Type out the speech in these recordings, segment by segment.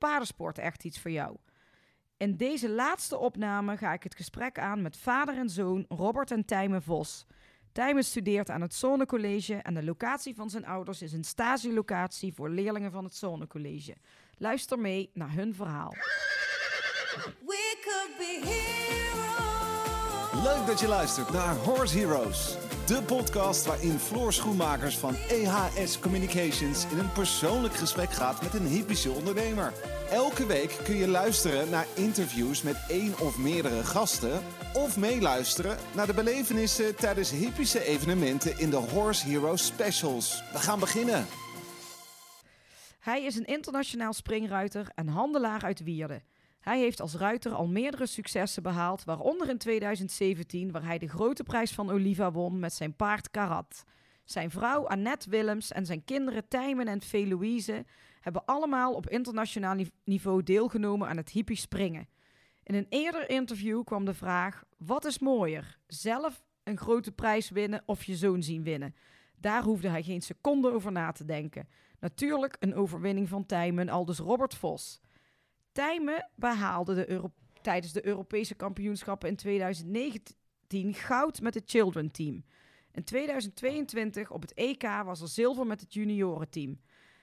paardensport echt iets voor jou? In deze laatste opname ga ik het gesprek aan met vader en zoon Robert en Tijmen Vos. Tijmen studeert aan het Zonnecollege en de locatie van zijn ouders is een stagelocatie voor leerlingen van het Zonnecollege. Luister mee naar hun verhaal. We could be heroes. Leuk dat je luistert naar Horse Heroes. De podcast waarin Floor Schoenmakers van EHS Communications in een persoonlijk gesprek gaat met een hippische ondernemer. Elke week kun je luisteren naar interviews met één of meerdere gasten. Of meeluisteren naar de belevenissen tijdens hippische evenementen in de Horse Heroes Specials. We gaan beginnen. Hij is een internationaal springruiter en handelaar uit Wierden. Hij heeft als ruiter al meerdere successen behaald, waaronder in 2017, waar hij de grote prijs van Oliva won met zijn paard Karat. Zijn vrouw Annette Willems en zijn kinderen Tijmen en Fee Louise hebben allemaal op internationaal ni- niveau deelgenomen aan het hippie springen. In een eerder interview kwam de vraag: wat is mooier? Zelf een grote prijs winnen of je zoon zien winnen? Daar hoefde hij geen seconde over na te denken. Natuurlijk een overwinning van Tijmen, aldus Robert Vos. Tijmen behaalde de Euro- tijdens de Europese kampioenschappen in 2019 goud met het Children Team. In 2022 op het EK was er zilver met het juniorenteam.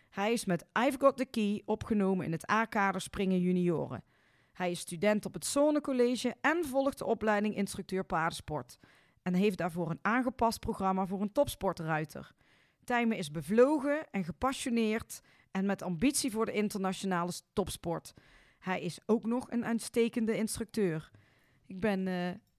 Hij is met I've Got the Key opgenomen in het A-kader springen junioren. Hij is student op het Zonnecollege en volgt de opleiding instructeur paardensport. En heeft daarvoor een aangepast programma voor een topsportruiter. Tijmen is bevlogen en gepassioneerd en met ambitie voor de internationale topsport. Hij is ook nog een uitstekende instructeur. Ik ben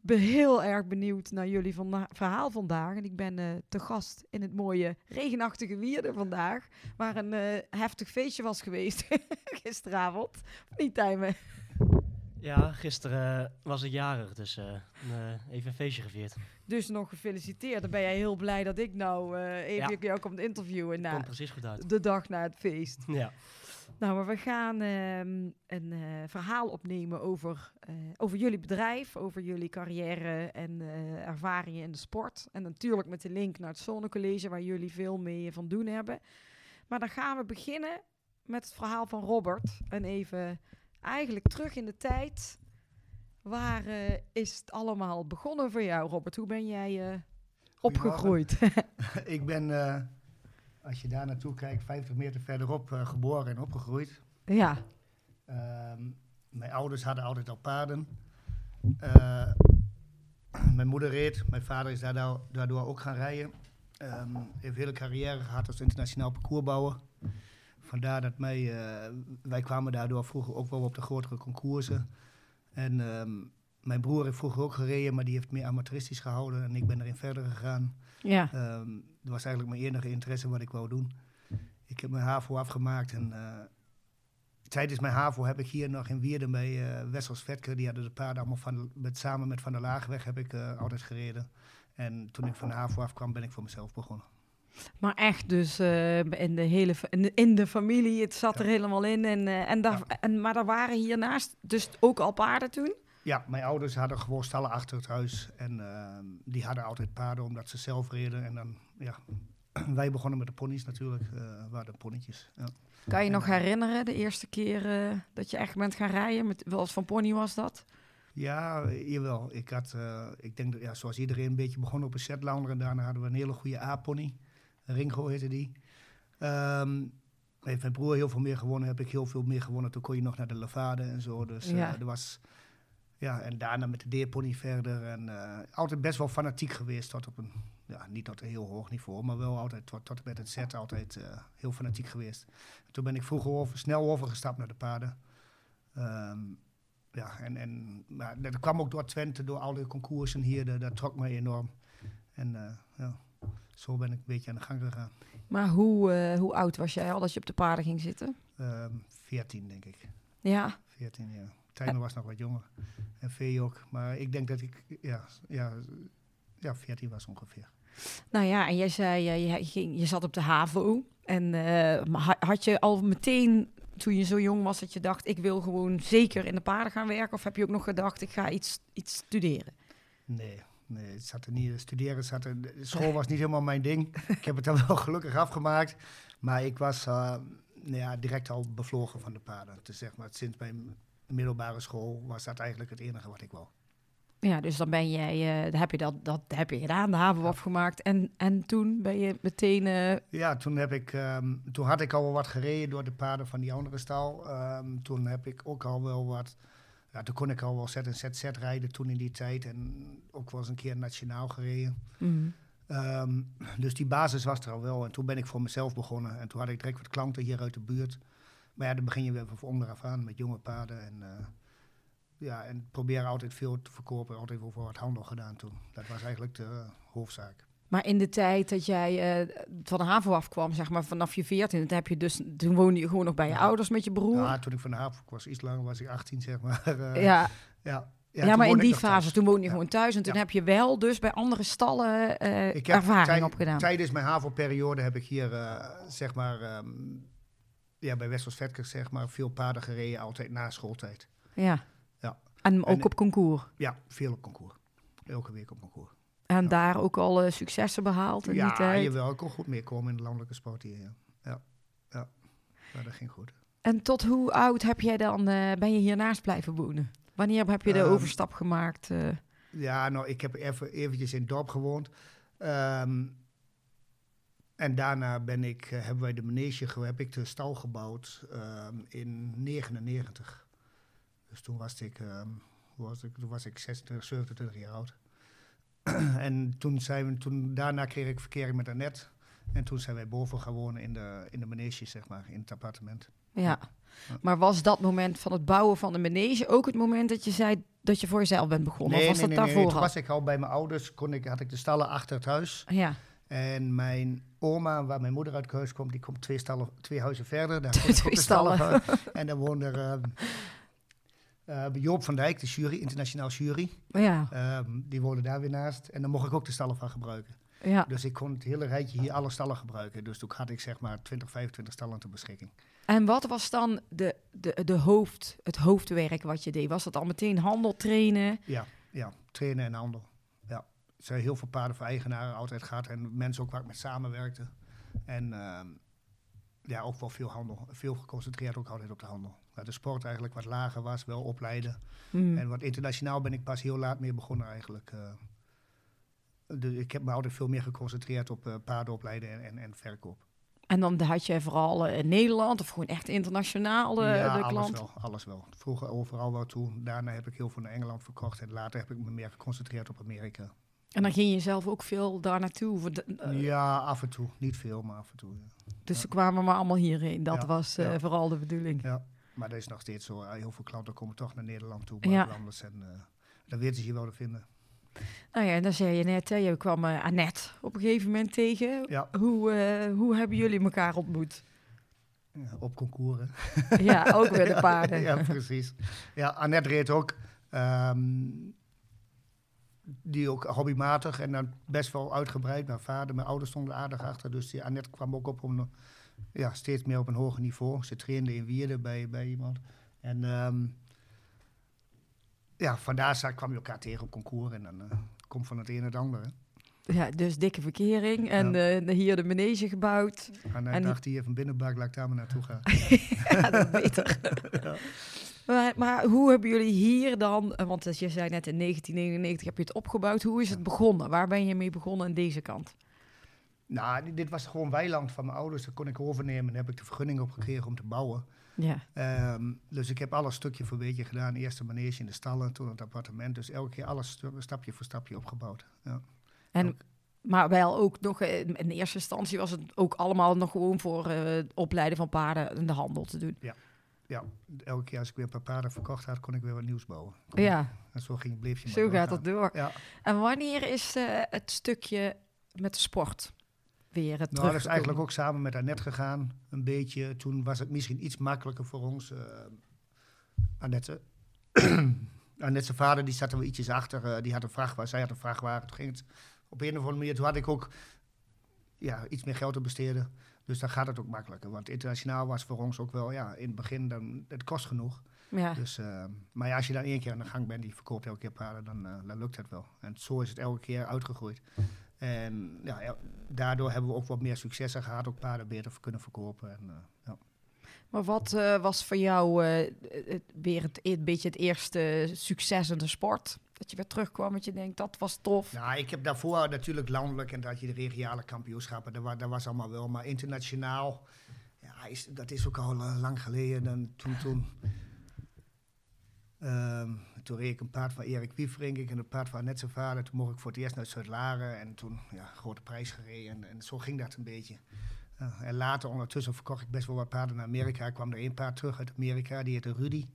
be- heel erg benieuwd naar jullie verhaal vandaag. En ik ben eh, te gast in het mooie regenachtige Wierden vandaag. Waar een eh, heftig feestje was geweest gisteravond. Niet Tijmen. Ja, gisteren was ik jarig, dus even een feestje gevierd. Dus nog gefeliciteerd. Dan ben jij heel blij dat ik nou even Ja. jou kom interviewen na precies goed uit. de dag na het feest. Ja. Nou, maar we gaan ehm, een eh, verhaal opnemen over, eh, over jullie bedrijf, over jullie carrière en eh, ervaringen in de sport. En natuurlijk met de link naar het Zonnecollege, waar jullie veel mee van doen hebben. Maar dan gaan we beginnen met het verhaal van Robert. En even eigenlijk terug in de tijd. Waar is het allemaal begonnen voor jou, Robert? Hoe ben jij opgegroeid? ik ben, als je daar naartoe kijkt, 50 meter verderop eh, geboren en opgegroeid. ja, Ehm, mijn ouders hadden altijd al paarden. Eh, mijn moeder reed, mijn vader is daardoor, daardoor ook gaan rijden. Ehm heeft hele carrière gehad als internationaal parcoursbouwer. Vandaar dat mij, eh, wij kwamen daardoor vroeger ook wel op de grotere concoursen. En ehm, mijn broer heeft vroeger ook gereden, maar die heeft meer amateuristisch gehouden. En ik ben erin verder gegaan. Ja. Ehm, dat was eigenlijk mijn enige interesse wat ik wou doen. Ik heb mijn HAVO afgemaakt en eh, tijdens mijn HAVO heb ik hier nog in Wierden bij eh Wessels Vetke, die hadden de paarden allemaal van, met, samen met Van der Laagweg heb ik eh, altijd gereden. En toen ik van de HAVO afkwam, ben ik voor mezelf begonnen. Maar echt dus in, de hele, in, de, in de familie, het zat er helemaal in. En, en daar, en, maar er waren hiernaast dus ook al paarden toen? Ja, mijn ouders hadden gewoon stallen achter het huis en ehm, die hadden altijd paarden omdat ze zelf reden. En dan, ja, wij begonnen met de ponies natuurlijk, eh waren de ponnetjes. Ja. Kan je En, nog eh, herinneren de eerste keer eh, dat je echt bent gaan rijden? Met, wat voor pony was dat? Ja, jawel. Ik had, ik denk dat, ja, zoals iedereen een beetje begonnen op een setlounder. En daarna hadden we een hele goede A-pony. Ringo heette die. Ehm heeft mijn broer heel veel meer gewonnen, heb ik heel veel meer gewonnen. Toen kon je nog naar de Levade en zo. Dus Ja. er was, ja, en daarna met de deerpony verder. En eh, altijd best wel fanatiek geweest tot op een, ja, niet tot een heel hoog niveau, maar wel altijd tot, tot met het zet altijd eh, heel fanatiek geweest. Toen ben ik vroeger over, snel overgestapt naar de paarden. Ehm, ja, en, en maar dat kwam ook door Twente, door al die concoursen hier, dat, dat trok me enorm. En eh, ja, zo ben ik een beetje aan de gang gegaan. Maar hoe, hoe oud was jij al dat je op de paarden ging zitten? Ehm 14 denk ik. Ja, 14, ja. Tijmen was nog wat jonger. En Vee ook. Maar ik denk dat ik, ja, ja, ja 14 was ongeveer. nou ja, en jij zei, je, ging, je zat op de HAVO. En eh, had je al meteen, toen je zo jong was, dat je dacht, ik wil gewoon zeker in de paarden gaan werken? Of heb je ook nog gedacht, ik ga iets, iets studeren? Nee, nee, het zat er niet. Studeren zat er, school was niet helemaal mijn ding. ik heb het dan wel gelukkig afgemaakt. Maar ik was, eh, nou ja, direct al bevlogen van de paarden. Dus zeg maar, sinds mijn middelbare school was dat eigenlijk het enige wat ik wou. Ja, dus dan ben jij, eh, heb je dat, dat heb je gedaan, de haven afgemaakt. En, en toen ben je meteen, eh, Ja, toen, heb ik, ehm, toen had ik al wel wat gereden door de paarden van die andere stal. Ehm, toen heb ik ook al wel wat... Ja, toen kon ik al wel zet rijden toen in die tijd. En ook wel eens een keer nationaal gereden. mhm. Ehm, dus die basis was er al wel. En toen ben ik voor mezelf begonnen. En toen had ik direct wat klanten hier uit de buurt. Maar ja, dan begin je weer van onderaf aan met jonge paarden. En, eh, ja, en probeer altijd veel te verkopen. Altijd wel voor wat handel gedaan toen. Dat was eigenlijk de eh, hoofdzaak. Maar in de tijd dat jij eh, van de haven afkwam, zeg maar vanaf je 14, dan heb je dus, toen woonde je gewoon nog bij je Ja. ouders met je broer. Ja, toen ik van de haven ik was iets langer, was ik 18 zeg maar. Eh, ja, ja. ja, toen maar in die thuis. fase, toen woonde je Ja. gewoon thuis en toen Ja. heb je wel dus bij andere stallen eh, Ik heb ervaring opgedaan. Tijdens mijn HAVO-periode heb ik hier, zeg maar, ehm, ja, bij Westels Vetkers, zeg maar, veel paarden gereden, altijd na schooltijd. Ja. Ja. En ook En- op concours. Ja, veel op concours. Elke week op concours. En Ja. daar ook al eh, successen behaald in die Ja, tijd. jawel, ik kon goed meekomen in de landelijke sport hier. Ja, ja. ja. Ja, dat ging goed. En tot hoe oud heb jij dan, eh, ben je hiernaast blijven wonen? Wanneer heb je de Ehm, overstap gemaakt? eh? Ja, nou, ik heb even eventjes in het dorp gewoond. Ehm, en daarna ben ik, eh, hebben wij de manege, ge- heb ik de stal gebouwd ehm, in 99. Dus toen was ik, ehm, hoe was ik, toen was ik 26, 27 jaar oud. en toen zijn we, toen, daarna kreeg ik verkering met Annette. En toen zijn wij boven gaan wonen in de, in de manege, zeg maar, in het appartement. ja. Ja. Maar was dat moment van het bouwen van de manege ook het moment dat je zei dat je voor jezelf bent begonnen? of was dat daarvoor Toen al? was ik al bij mijn ouders, kon ik, had ik de stallen achter het huis. Ja, En mijn oma, waar mijn moeder uit huis komt, die komt twee, stallen, twee huizen verder. Daar Twee stallen. En dan woonde er ehm, eh, Joop van Dijk, de jury, internationaal jury. ja, Ehm, die woonde daar weer naast. En dan mocht ik ook de stallen van gebruiken. ja. Dus ik kon het hele rijtje hier alle stallen gebruiken. Dus toen had ik zeg maar 20, 25 stallen ter beschikking. En wat was dan de, de, de hoofd, het hoofdwerk wat je deed? Was dat al meteen handel trainen? Ja, ja, trainen en handel. Zijn heel veel paarden voor eigenaren altijd gehad. En mensen ook waar ik met samenwerkte. En ehm, ja, ook wel veel handel. Veel geconcentreerd ook altijd op de handel. Dat de sport eigenlijk wat lager was, wel opleiden. Hmm. En wat internationaal ben ik pas heel laat mee begonnen eigenlijk. eh. dus ik heb me altijd veel meer geconcentreerd op eh, paarden opleiden en, en, en verkoop. En dan had je vooral eh, in Nederland of gewoon echt internationaal de, ja, de alles klant? wel, alles wel. Vroeger overal wel toe. Daarna heb ik heel veel naar Engeland verkocht. En later heb ik me meer geconcentreerd op Amerika. En dan ging je zelf ook veel daar naartoe. eh, ja, af en toe. Niet veel, maar af en toe. Ja. Dus ze kwamen maar allemaal hierheen. Dat Ja, was eh, vooral de bedoeling. Ja, maar dat is nog steeds zo. Eh, Heel veel klanten komen toch naar Nederland toe, buitenlanders. En uh, dan weten ze je wel te vinden. Nou ja, en dan zei je net, hè, je kwam eh, Annette op een gegeven moment tegen. Ja, Hoe, eh, hoe hebben jullie elkaar ontmoet? op concours. ja, ook weer de paarden. ja, precies. Ja, Annette reed ook. ehm, die ook hobbymatig en dan best wel uitgebreid. Mijn vader, mijn ouders stonden aardig achter. Dus die Annette kwam ook op een, ja, steeds meer op een hoger niveau. Ze trainde in Wierden bij, bij iemand. En ehm, ja, vandaar kwam je elkaar tegen op concours. En dan eh, komt van het een het andere. Ja, dus dikke verkering. En eh, hier de manege gebouwd. En En hij die- dacht, hier even binnenbak, laat ik daar maar naartoe gaan. ja, dat beter. maar, maar hoe hebben jullie hier dan, eh, want als je zei net in 1999 heb je het opgebouwd. Hoe is het begonnen? Waar ben je mee begonnen aan deze kant? nou, dit- was gewoon weiland van mijn ouders. Dat kon ik overnemen en heb ik de vergunning opgekregen om te bouwen. Ja. Ehm, dus ik heb alles stukje voor beetje gedaan. Eerst de manege in de stallen, toen het appartement. Dus elke keer alles stapje voor stapje opgebouwd. Ja. En, maar wel ook nog, eh, in eerste instantie was het ook allemaal nog gewoon voor het opleiden van paarden en de handel te doen. ja, elke keer als ik weer een paar paarden verkocht had, kon ik weer wat nieuws bouwen. Ja, En zo ging, bleef je zo gaat het door. Ja, En wanneer is eh, het stukje met de sport weer het nou, dat is eigenlijk ook samen met Annette gegaan. Een beetje. Toen was het misschien iets makkelijker voor ons. eh Annette, Annette's vader, die zat er wel ietsjes achter. eh, die had een vrachtwagen, zij had een vrachtwagen. Toen ging het op een of andere manier. Toen had ik ook ja, iets meer geld te besteden. Dus dan gaat het ook makkelijker. Want internationaal was voor ons ook wel, ja, in het begin, dan, het kost genoeg. Ja. Dus, eh, maar ja, als je dan één keer aan de gang bent, die verkoopt elke keer paarden, dan, eh, dan lukt het wel. En zo is het elke keer uitgegroeid. En ja, el- daardoor hebben we ook wat meer successen gehad, ook paarden beter kunnen verkopen. En, eh, ja. Maar wat was voor jou het, weer het, een beetje het eerste succes in de sport? Dat je weer terugkwam dat je denkt, dat was tof. Nou, ik heb daarvoor natuurlijk landelijk en dat je de regionale kampioenschappen, dat, dat was allemaal wel. Maar internationaal, ja, dat is ook al eh, lang geleden. Dan, toen, toen, ehm, toen reed ik een paard van Erik Wieferink en een paard van net zijn vader. Toen mocht ik voor het eerst naar Zuid-Laren en toen, ja, grote prijs gereden. En, zo ging dat een beetje. Ja, en later ondertussen verkocht ik best wel wat paarden naar Amerika. Ik kwam er één paard terug uit Amerika, die heette Rudy.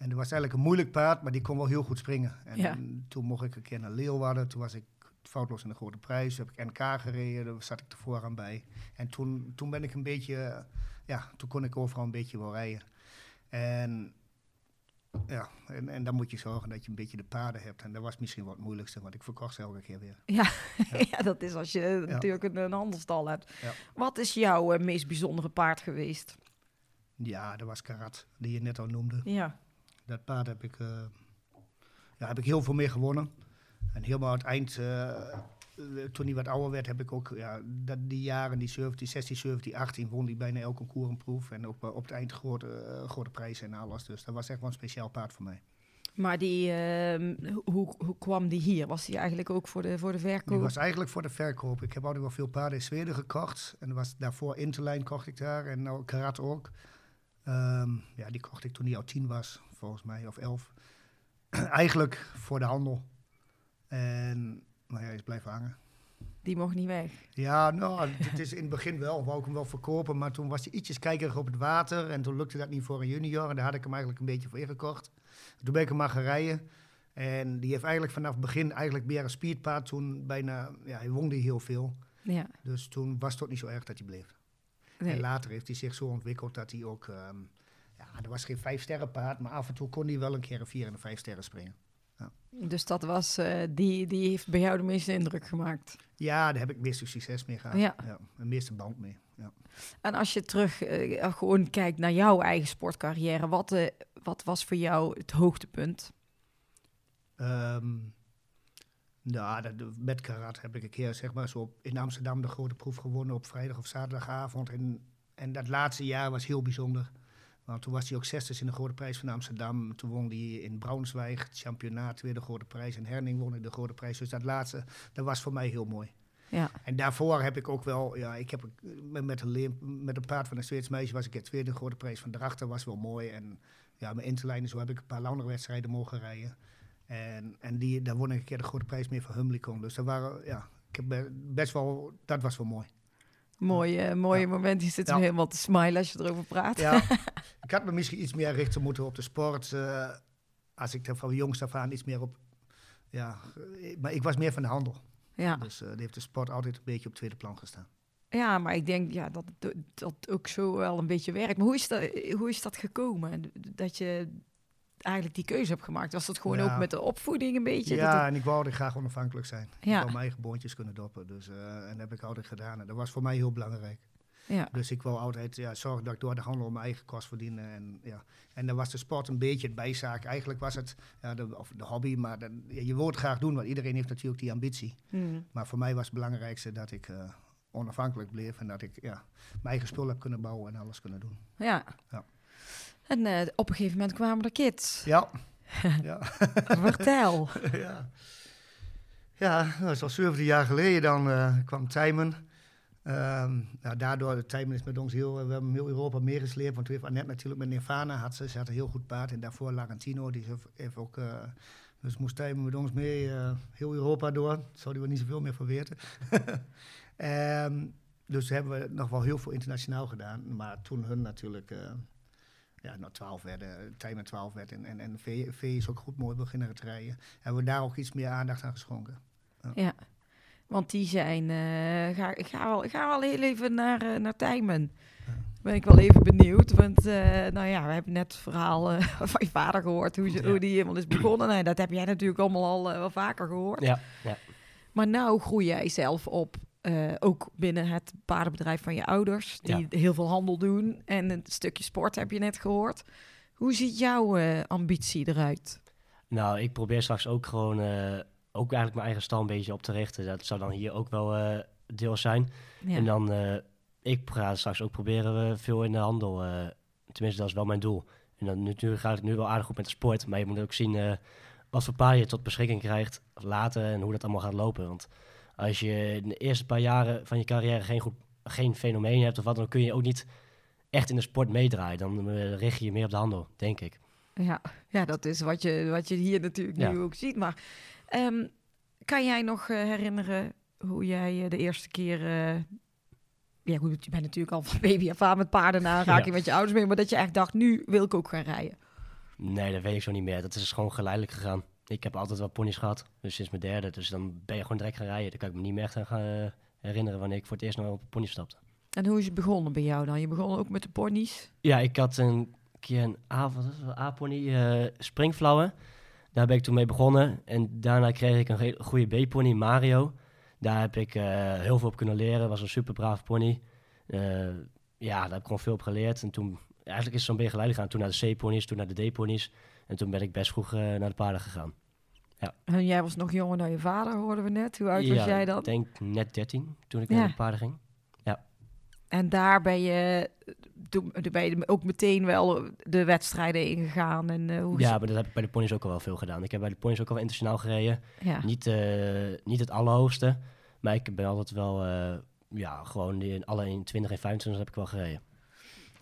En dat was eigenlijk een moeilijk paard, maar die kon wel heel goed springen. En Ja. toen mocht ik een keer naar Leeuwarden. Toen was ik foutloos in de grote prijs. Toen heb ik NK gereden, daar zat ik tevoren aan bij. En toen, toen ben ik een beetje, ja, toen kon ik overal een beetje wel rijden. En ja, en, en dan moet je zorgen dat je een beetje de paarden hebt. En dat was misschien wat het moeilijkste, want ik verkocht ze elke keer weer. Ja, ja. dat is als je natuurlijk een, een handelstal hebt. Ja. Wat is jouw eh, meest bijzondere paard geweest? Ja, dat was Karat, die je net al noemde. Ja, Dat paard heb ik, eh, ja, heb ik heel veel mee gewonnen. En helemaal aan het eind, eh, eh, toen hij wat ouder werd, heb ik ook ja, dat, die jaren, die 17, 16, 17, 18, won hij bijna elke concours een proef. En ook op het eind grote, grote prijzen en alles. Dus dat was echt wel een speciaal paard voor mij. maar die, ehm, hoe, hoe kwam die hier? Was die eigenlijk ook voor de, voor de Die verkoop? was eigenlijk voor de verkoop. Ik heb altijd wel veel paarden in Zweden gekocht. En was daarvoor Interline kocht ik daar. En nou Karat ook. Ehm, ja, die kocht ik toen hij al tien was, volgens mij, of elf. eigenlijk voor de handel. En, maar ja, hij is blijven hangen. Die mocht niet weg. Ja, nou, het is in het begin wel. Wou ik hem wel verkopen, maar toen was hij ietsjes kijkerig op het water. En toen lukte dat niet voor een junior. En daar had ik hem eigenlijk een beetje voor ingekocht. Toen ben ik hem maar gaan rijden. En die heeft eigenlijk vanaf het begin eigenlijk meer een speedpaard. Toen bijna, ja, hij won die heel veel. Ja, Dus toen was het ook niet zo erg dat hij bleef. Nee. En later heeft hij zich zo ontwikkeld dat hij ook... ehm, ja, er was geen vijf sterren paard, maar af en toe kon hij wel een keer een vier en een vijf sterren springen. Dus dat was, eh, die, die heeft bij jou de meeste indruk gemaakt. Ja, daar heb ik het meeste succes mee gehad. Ja. Ja. de meeste band mee. Ja. En als je terug eh, gewoon kijkt naar jouw eigen sportcarrière, wat, eh, wat was voor jou het hoogtepunt? Ehm, nou, dat, met karat heb ik een keer zeg maar, zo in Amsterdam de grote proef gewonnen op vrijdag of zaterdagavond. En, en dat laatste jaar was heel bijzonder. Want toen was hij ook zesde in de grote prijs van Amsterdam. Toen won hij in Braunschweig het championaat weer de grote prijs. In Herning won hij de grote prijs. Dus dat laatste, dat was voor mij heel mooi. Ja, En daarvoor heb ik ook wel, ja, ik heb eh, met, met, een, met een paard van een Zweeds meisje was ik het tweede grote prijs van Drachten, was wel mooi. En ja, mijn interlijnen, zo heb ik een paar andere wedstrijden mogen rijden. En, en die, daar won ik een keer de grote prijs mee van Humlicon. Dus dat waren, ja, ik heb be- best wel, dat was wel mooi. mooie, eh, mooie Ja. moment. Je zit Ja. helemaal te smilen als je erover praat. Ja, ik had me misschien iets meer richten moeten op de sport. eh, als ik er van jongs af aan iets meer op, ja, maar ik was meer van de handel. Ja. Dus eh die heeft de sport altijd een beetje op tweede plan gestaan. Ja, maar ik denk ja, dat dat ook zo wel een beetje werkt. Maar hoe is dat, hoe is dat gekomen? Dat je eigenlijk die keuze hebt gemaakt? Was dat gewoon Ja. ook met de opvoeding een beetje? Ja, Dat en ik wou altijd graag onafhankelijk zijn. Ik wou mijn eigen boontjes kunnen doppen. Dus, eh, en dat heb ik altijd gedaan. En dat was voor mij heel belangrijk. ja. Dus ik wou altijd ja, zorgen dat ik door de handel mijn eigen kost verdiende. En, ja. en dan was de sport een beetje het bijzaak. Eigenlijk was het ja, de, of de hobby, maar je wil het graag doen. Want iedereen heeft natuurlijk die ambitie. Hmm. Maar voor mij was het belangrijkste dat ik eh, onafhankelijk bleef. En dat ik ja, mijn eigen spul heb kunnen bouwen en alles kunnen doen. ja. Ja. En eh, op een gegeven moment kwamen er kids. Ja. ja. Vertel. ja. Ja, dat is al 17 jaar geleden. Dan eh, kwam Tijmen. Ehm, nou, daardoor, Tijmen is met ons heel, we hebben heel Europa meegesleept. Want toen heeft Annette natuurlijk met Nirvana, had ze, ze had een heel goed paard. En daarvoor Larantino, die heeft, heeft ook, eh, dus moest Tijmen met ons mee, heel Europa door. Daar zou hij wel niet zoveel meer van weten. Ehm, dus hebben we nog wel heel veel internationaal gedaan. Maar toen hun natuurlijk, ja, nou 12 werden, Tijmen 12 werd en, en, en V, v is ook goed mooi beginnen te rijden. Hebben we daar ook iets meer aandacht aan geschonken. Ja. Want die zijn... eh, ga, ik ga wel, ik ga wel heel even naar, eh, naar Tijmen. Ben ik wel even benieuwd. Want eh, nou ja, we hebben net het verhaal eh, van je vader gehoord. Hoe, ze, Ja. hoe die helemaal is begonnen. Nou, dat heb jij natuurlijk allemaal al eh, wel vaker gehoord. Ja, ja. Maar nou groei jij zelf op, eh, ook binnen het paardenbedrijf van je ouders, die heel veel handel doen en een stukje sport heb je net gehoord. Hoe ziet jouw eh, ambitie eruit? Nou, ik probeer straks ook gewoon, eh, ook eigenlijk mijn eigen stal een beetje op te richten. Dat zou dan hier ook wel deel zijn. Ja. En dan, ik ga straks ook proberen veel in de handel tenminste, dat is wel mijn doel. En dan natuurlijk gaat het nu wel aardig goed met de sport. Maar je moet ook zien wat voor paarden je tot beschikking krijgt later en hoe dat allemaal gaat lopen. Want als je in de eerste paar jaren van je carrière geen, goed, geen fenomeen hebt of wat, dan kun je ook niet echt in de sport meedraaien. Dan eh, richt je je meer op de handel, denk ik. Ja, ja dat is wat je, wat je hier natuurlijk Ja. nu ook ziet. Maar ehm, kan jij nog eh, herinneren hoe jij eh, de eerste keer... ja goed, je bent natuurlijk al van baby af aan met paarden je Ja. met je ouders mee. Maar dat je echt dacht, nu wil ik ook gaan rijden. Nee, dat weet ik zo niet meer. Dat is gewoon geleidelijk gegaan. Ik heb altijd wel ponies gehad, dus sinds mijn derde. Dus dan ben je gewoon direct gaan rijden. Dan kan ik me niet meer echt aan gaan eh, herinneren wanneer ik voor het eerst nog op een pony stapte. En hoe is het begonnen bij jou dan? Je begon ook met de ponies? Ja, ik had een keer een A-pony, springflauwen. Daar ben ik toen mee begonnen. En daarna kreeg ik een goede B-pony, Mario. Daar heb ik eh, heel veel op kunnen leren. was een super braaf pony. Ja, daar heb ik gewoon veel op geleerd. En toen, eigenlijk is het zo'n beetje geleidelijk gegaan. Toen naar de C-ponies, toen naar de D-ponies. En toen ben ik best vroeg eh, naar de paarden gegaan. En jij was nog jonger dan je vader, hoorden we net. Hoe oud was Ja, jij dan? Ik denk net 13 toen ik Ja. naar de paarden ging. En daar ben je, toen toen ben je ook meteen wel de wedstrijden ingegaan. En, eh, hoe Ja, maar dat heb ik bij de ponies ook al wel veel gedaan. Ik heb bij de ponies ook al wel internationaal gereden. ja. Niet, eh, niet het allerhoogste, maar ik ben altijd wel, eh, ja, gewoon in alle in 20 en 25 heb ik wel gereden.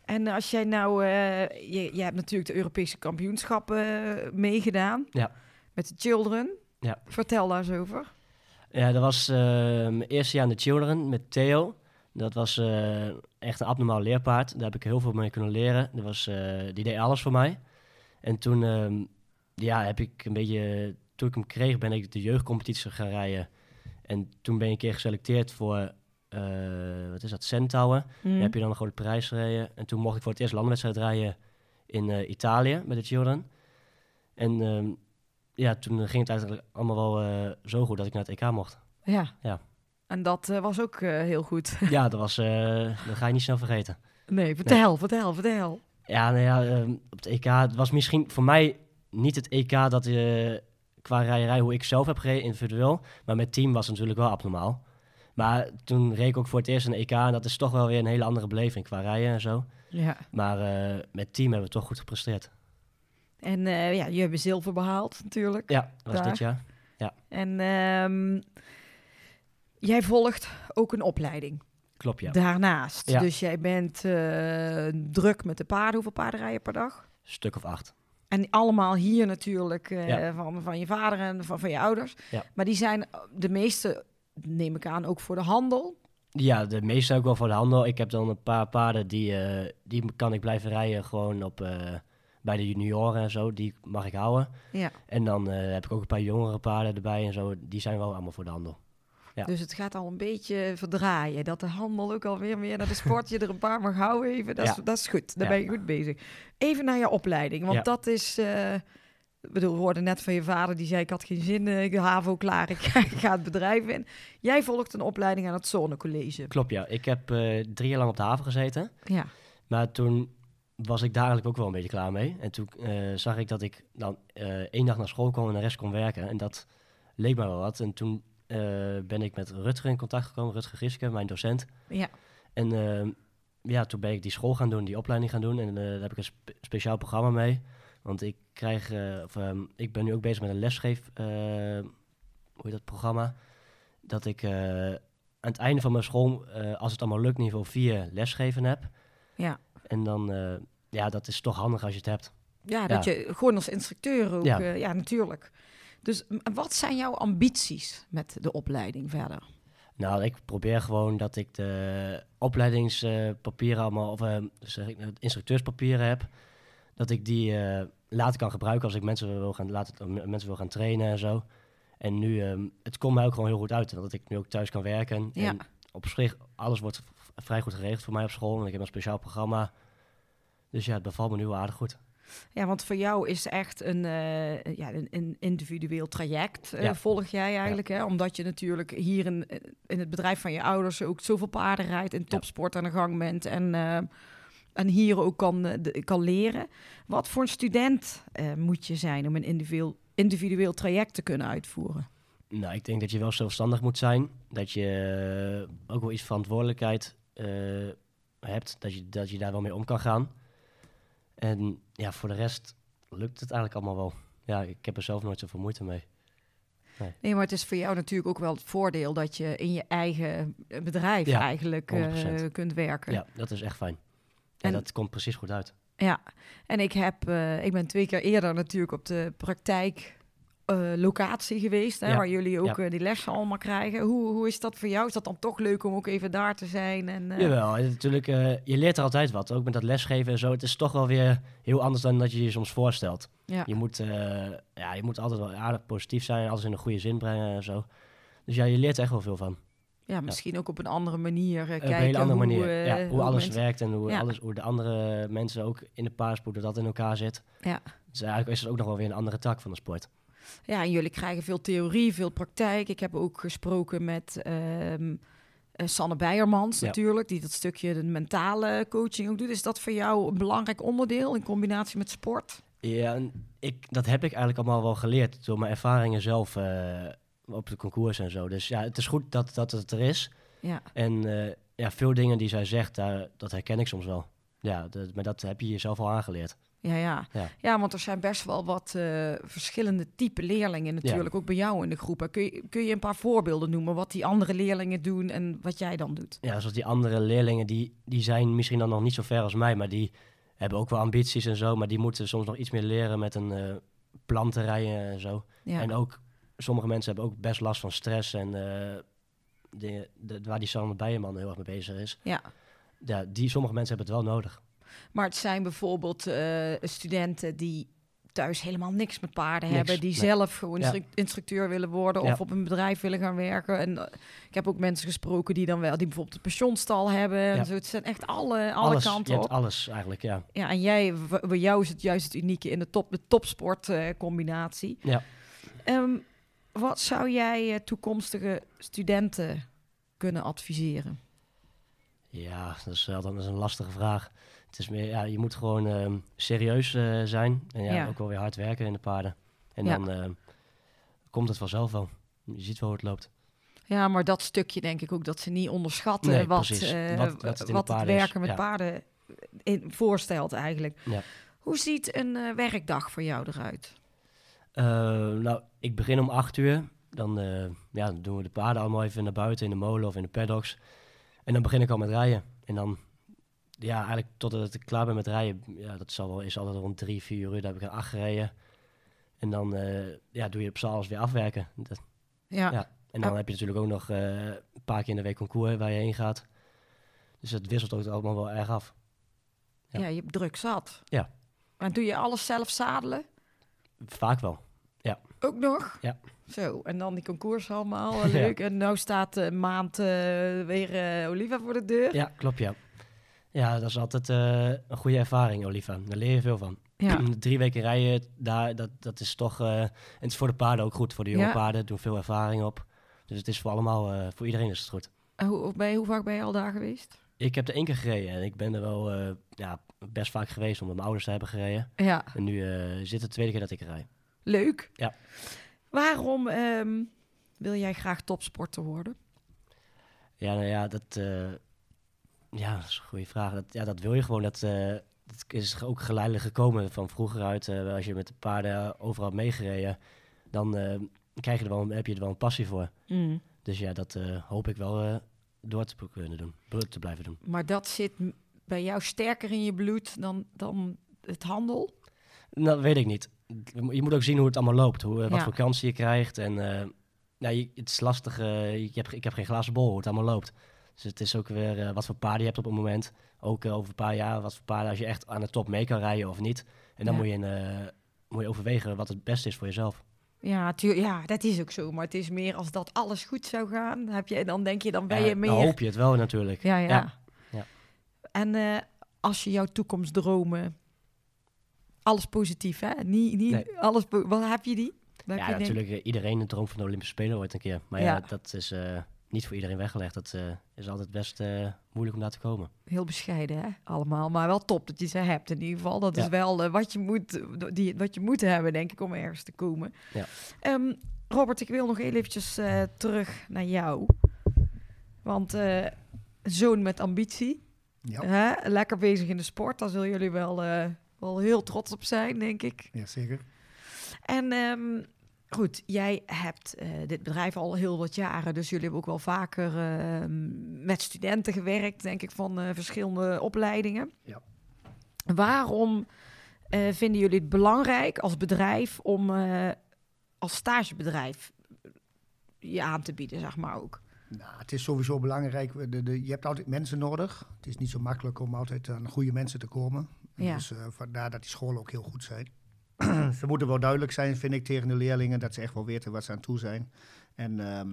En als jij nou, eh, je, je hebt natuurlijk de Europese kampioenschappen eh, meegedaan. Ja. Met de children. Ja. Vertel daar eens over. Ja, dat was eh, mijn eerste jaar in de Children met Theo. Dat was echt een abnormaal leerpaard. Daar heb ik heel veel mee kunnen leren. Dat was, die deed alles voor mij. En toen ehm, ja, heb ik een beetje... Toen ik hem kreeg, ben ik de jeugdcompetitie gaan rijden. En toen ben ik een keer geselecteerd voor... eh, wat is dat? Centaur. Hm. Daar heb je dan een grote prijs gereden. En toen mocht ik voor het eerst landenwedstrijd rijden in eh, Italië met de Children. En ehm, ja, toen ging het eigenlijk allemaal wel eh, zo goed dat ik naar het EK mocht. Ja. Ja. En dat was ook heel goed. Ja, dat, was, dat ga je niet snel vergeten. nee, vertel, vertel, vertel. Ja, nou ja, ehm, op het EK het was misschien voor mij niet het EK dat je qua rijerij hoe ik zelf heb gereden individueel. Maar met team was het natuurlijk wel abnormaal. Maar toen reed ik ook voor het eerst een EK en dat is toch wel weer een hele andere beleving qua rijden en zo. Ja. Maar eh, met team hebben we toch goed gepresteerd. En eh, ja, je hebt zilver behaald natuurlijk. Ja, dat was dit jaar. En ehm, jij volgt ook een opleiding Klopt, ja. daarnaast. Ja. Dus jij bent eh, druk met de paarden. Hoeveel paarden rij je per dag? Stuk of acht. En allemaal hier natuurlijk Ja. van, van je vader en van, van je ouders. Ja. Maar die zijn de meeste, neem ik aan, ook voor de handel. Ja, de meeste ook wel voor de handel. Ik heb dan een paar paarden die, eh, die kan ik blijven rijden gewoon op, eh, bij de junioren en zo. Die mag ik houden. Ja. En dan eh, heb ik ook een paar jongere paarden erbij en zo. Die zijn wel allemaal voor de handel. Ja. Dus het gaat al een beetje verdraaien. Dat de handel ook alweer meer naar de sport. Je er een paar mag houden even. Dat is, Ja. dat is goed. Daar Ja. ben je goed bezig. Even naar je opleiding. Want Ja. dat is... bedoel, we hoorden net van je vader. Die zei, ik had geen zin. eh, Ik de HAVO klaar. Ik ga, ik ga het bedrijf in. Jij volgt een opleiding aan het Zonnecollege. Klopt, ja. Ik heb eh, drie jaar lang op de haven gezeten. Ja. Maar toen was ik daar eigenlijk ook wel een beetje klaar mee. En toen eh, zag ik dat ik dan één dag naar school kwam en de rest kon werken. En dat leek me wel wat. En toen ben ik met Rutger in contact gekomen. Rutger Giske, mijn docent. Ja. En ja, toen ben ik die school gaan doen, die opleiding gaan doen. En daar heb ik een spe- speciaal programma mee. Want ik krijg, eh, of, ehm, ik ben nu ook bezig met een lesgeef, eh, hoe heet dat programma? Dat ik eh, aan het einde van mijn school, als het allemaal lukt, niveau 4 lesgeven heb. Ja. En dan, ja, dat is toch handig als je het hebt. Ja, dat je gewoon als instructeur ook... Ja, Ja. natuurlijk. Dus wat zijn jouw ambities met de opleiding verder? Nou, ik probeer gewoon dat ik de opleidingspapieren allemaal, of eh, zeg ik, instructeurspapieren heb, dat ik die later kan gebruiken als ik mensen wil gaan, laten, mensen wil gaan trainen en zo. En nu, ehm, het komt mij ook gewoon heel goed uit, dat ik nu ook thuis kan werken. Ja. En op zich, alles wordt vrij goed geregeld voor mij op school. En ik heb een speciaal programma. Dus ja, het bevalt me nu aardig goed. Ja, want voor jou is echt een, eh, ja, een, een individueel traject, eh, Ja. volg jij eigenlijk. Hè? Omdat je natuurlijk hier in, in het bedrijf van je ouders ook zoveel paarden rijdt, in topsport aan de gang bent en, eh, en hier ook kan, eh, de- kan leren. Wat voor een student eh, moet je zijn om een individueel, individueel traject te kunnen uitvoeren? Nou, ik denk dat je wel zelfstandig moet zijn. Dat je eh, ook wel iets verantwoordelijkheid hebt. Dat je, dat je daar wel mee om kan gaan. En ja, voor de rest lukt het eigenlijk allemaal wel. Ja, ik heb er zelf nooit zoveel moeite mee. Nee, maar het is voor jou natuurlijk ook wel het voordeel dat je in je eigen bedrijf Ja, eigenlijk 100%. kunt werken. Ja, dat is echt fijn. En En- dat komt precies goed uit. Ja, en ik, heb, eh, ik ben twee keer eerder natuurlijk op de praktijk eh, locatie geweest, hè, Ja, waar jullie ook ja. eh, die lessen allemaal krijgen. Hoe, hoe is dat voor jou? Is dat dan toch leuk om ook even daar te zijn? En, Jawel, natuurlijk, je leert er altijd wat. Ook met dat lesgeven en zo. Het is toch wel weer heel anders dan dat je je soms voorstelt. ja. Je, moet, ja, je moet altijd wel aardig positief zijn, alles in een goede zin brengen en zo. Dus ja, je leert er echt wel veel van. Ja, misschien ook op een andere manier eh, Op kijken een hele andere hoe, manier. eh, ja, hoe alles mensen- werkt en hoe, Ja. alles, hoe de andere mensen ook in de paarspoed, dat in elkaar zit. Ja. Dus eigenlijk is het ook nog wel weer een andere tak van de sport. Ja, en jullie krijgen veel theorie, veel praktijk. Ik heb ook gesproken met ehm, eh, Sanne Beiermans Ja. natuurlijk, die dat stukje de mentale coaching ook doet. Is dat voor jou een belangrijk onderdeel in combinatie met sport? Ja, ik, dat heb ik eigenlijk allemaal wel geleerd door mijn ervaringen zelf op de concours en zo. Dus ja, het is goed dat, dat het er is. Ja, En eh, ja, veel dingen die zij zegt, daar, dat herken ik soms wel. Ja, dat, maar dat heb je jezelf al aangeleerd. ja, ja. Ja. ja want er zijn best wel wat eh, verschillende type leerlingen natuurlijk, ook bij jou in de groep. Kun je, kun je een paar voorbeelden noemen wat die andere leerlingen doen en wat jij dan doet? Ja, zoals die andere leerlingen, die, die zijn misschien dan nog niet zo ver als mij, maar die hebben ook wel ambities en zo. Maar die moeten soms nog iets meer leren met een eh plan te rijden en zo. Ja, En ook, sommige mensen hebben ook best last van stress en eh, de, de, waar die Sander Bijenman heel erg mee bezig is. ja. Ja, die, sommige mensen hebben het wel nodig. Maar het zijn bijvoorbeeld eh, studenten die thuis helemaal niks met paarden Niks, hebben, die nee. zelf gewoon Ja. instructeur willen worden of Ja. op een bedrijf willen gaan werken. En eh, ik heb ook mensen gesproken die dan wel, die bijvoorbeeld een pensionstal hebben. En zo. Het zijn echt alle, alle alles, kanten op. alles eigenlijk, ja. Ja, en jij, bij jou is het juist het unieke in de top, de topsport eh, combinatie. Ja. Ehm, wat zou jij eh, toekomstige studenten kunnen adviseren? Ja, dat is wel dan is een lastige vraag. Het is meer, ja, je moet gewoon ehm, serieus eh, zijn en ja, Ja. ook wel weer hard werken in de paarden. En Ja. dan ehm, komt het vanzelf wel. Je ziet wel hoe het loopt. Ja, maar dat stukje denk ik ook dat ze niet onderschatten Nee, wat, precies. eh, Wat- wat het wat is, werken met paarden in, voorstelt eigenlijk. Ja. Hoe ziet een werkdag voor jou eruit? Eh, nou, ik begin om acht uur. Dan, eh, ja, doen we de paarden allemaal even naar buiten in de molen of in de paddocks. En dan begin ik al met rijden. En dan, ja, eigenlijk totdat ik klaar ben met rijden, ja, dat zal wel, is altijd rond drie, vier uur. Dan heb ik er acht gereden. En dan eh, ja, doe je op s'avonds weer afwerken. Dat- Ja, Ja. En dan heb je natuurlijk ook nog een paar keer in de week concours waar je heen gaat. Dus het wisselt ook allemaal wel erg af. ja. Ja. je hebt druk zat. Ja. Maar doe je alles zelf zadelen? Vaak wel. Ook nog? Ja. Zo, en dan die concours allemaal, eh, leuk. En nou staat de maand eh, weer eh, Oliva voor de deur. Ja, klopt ja. Ja, dat is altijd eh, een goede ervaring, Oliva. Daar leer je veel van. Ja. Drie weken rijden, daar, dat, dat is toch... eh, en het is voor de paarden ook goed. Voor de jonge Ja. paarden doen veel ervaring op. Dus het is voor allemaal, eh, voor iedereen is het goed. En Hoe, ben je, hoe vaak ben je al daar geweest? Ik heb er één keer gereden en ik ben er wel eh, ja, best vaak geweest omdat mijn ouders er hebben gereden. Ja, En nu eh, zit het de tweede keer dat ik rij. Leuk. Ja. Waarom ehm, wil jij graag topsporter worden? Ja, nou ja, dat, eh, ja, dat is een goede vraag. Dat, ja, dat wil je gewoon. Dat, eh, dat is ook geleidelijk gekomen van vroeger uit. eh, als je met de paarden overal meegereden, dan krijg je er wel, heb je er wel een passie voor. Mm. Dus ja, dat hoop ik wel door te kunnen doen, te blijven doen. Maar dat zit bij jou sterker in je bloed dan, dan het handel? Nou, weet ik niet. Je moet ook zien hoe het allemaal loopt. Hoe, eh, wat Ja. voor kansen je krijgt. En eh, nou, je, het is lastig. eh, ik, heb, ik heb geen glazen bol hoe het allemaal loopt. Dus het is ook weer wat voor paarden je hebt op het moment. Ook over een paar jaar wat voor paarden als je echt aan de top mee kan rijden of niet. En dan Ja. moet, je, moet je overwegen wat het beste is voor jezelf. Ja, tuur, ja, dat is ook zo. Maar het is meer als dat alles goed zou gaan, heb je, dan denk je, dan ben Ja, je meer... Dan hoop je het wel natuurlijk. Ja, ja. Ja. Ja. En als je jouw toekomstdromen, alles positief, hè? Niet, niet Nee. alles. Wat heb je die? Ja, denk- natuurlijk. eh, Iedereen droomt van de Olympische Spelen ooit een keer. Maar ja, Ja. dat is eh, niet voor iedereen weggelegd. Dat eh, is altijd best eh, moeilijk om daar te komen. Heel bescheiden, hè? Allemaal, maar wel top dat je ze hebt in ieder geval. Dat is wel wat, je moet, die, wat je moet hebben, denk ik, om ergens te komen. Ja. Ehm, Robert, ik wil nog heel eventjes eh, terug naar jou. Want eh, een zoon met ambitie, Ja. hè? lekker bezig in de sport, daar zullen jullie wel eh, wel heel trots op zijn, denk ik. Ja, zeker. En ehm, goed, jij hebt eh, dit bedrijf al heel wat jaren, dus jullie hebben ook wel vaker ehm, met studenten gewerkt, denk ik, van eh, verschillende opleidingen. Ja. Waarom eh, vinden jullie het belangrijk als bedrijf om als stagebedrijf je aan te bieden, zeg maar ook? Nou, het is sowieso belangrijk. De, de, je hebt altijd mensen nodig. Het is niet zo makkelijk om altijd aan goede mensen te komen. Ja. Dus eh, vandaar dat die scholen ook heel goed zijn. ze moeten wel duidelijk zijn, vind ik, tegen de leerlingen. Dat ze echt wel weten wat ze aan toe zijn. En ehm,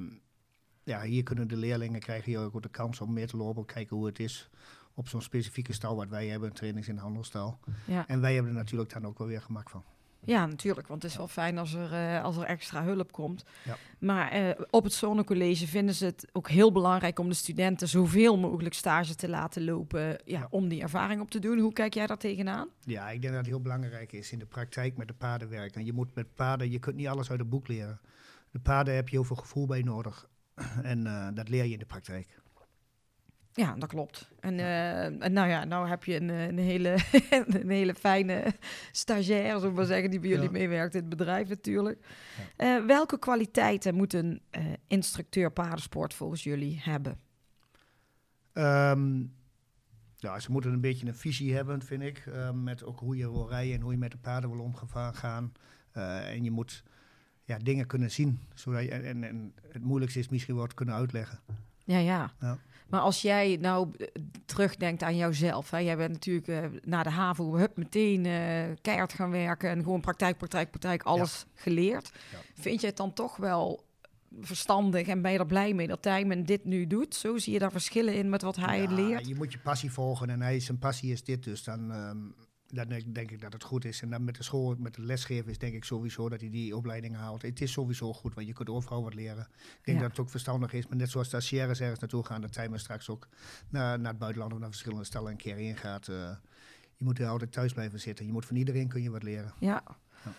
ja, hier kunnen de leerlingen krijgen hier ook de kans om meer te lopen. Kijken hoe het is op zo'n specifieke stal wat wij hebben. Trainings in handelstal. Ja. En wij hebben er natuurlijk dan ook wel weer gemak van. Ja, natuurlijk. Want het is wel fijn als er, eh, als er extra hulp komt. Ja. Maar eh, op het Zonnecollege vinden ze het ook heel belangrijk om de studenten zoveel mogelijk stage te laten lopen. Ja, Ja. Om die ervaring op te doen. Hoe kijk jij daar tegenaan? Ja, ik denk dat het heel belangrijk is in de praktijk met de paarden werken. Je moet met paarden, je kunt niet alles uit het boek leren. De paarden heb je heel veel gevoel bij nodig. En eh, dat leer je in de praktijk. Ja, dat klopt. En, en nou ja, nou heb je een, eh, een, hele, een hele fijne stagiair, zullen we maar zeggen, die bij jullie meewerkt in het bedrijf natuurlijk. Eh, welke kwaliteiten moet een instructeur paardensport volgens jullie hebben? Ehm, ja, ze moeten een beetje een visie hebben, vind ik. eh, met ook hoe je wil rijden en hoe je met de paarden wil omgaan. En je moet ja, dingen kunnen zien. Zodat je, en, en het moeilijkste is misschien wat kunnen uitleggen. Ja, ja. Ja. Maar als jij nou eh, terugdenkt aan jouzelf, hè, jij bent natuurlijk eh, na de HAVO hup, meteen eh, keihard gaan werken en gewoon praktijk, praktijk, praktijk, alles geleerd. Ja. Vind je het dan toch wel verstandig en ben je er blij mee dat Tijmen dit nu doet? Zo zie je daar verschillen in met wat hij Ja, leert? Je moet je passie volgen en hij, zijn passie is dit. Dus dan, ehm, dan denk, ik dat het goed is. En dan met de school, met de lesgeven is denk ik sowieso dat hij die opleiding haalt. Het is sowieso goed, want je kunt overal wat leren. Ik denk Ja. dat het ook verstandig is. Maar net zoals de stagiaires ergens naartoe gaan, dat Tijmen straks ook naar, naar het buitenland of naar verschillende stellen een keer heen gaat. eh, je moet er altijd thuis blijven zitten. Je moet van iedereen kun je wat leren. Ja. Ja.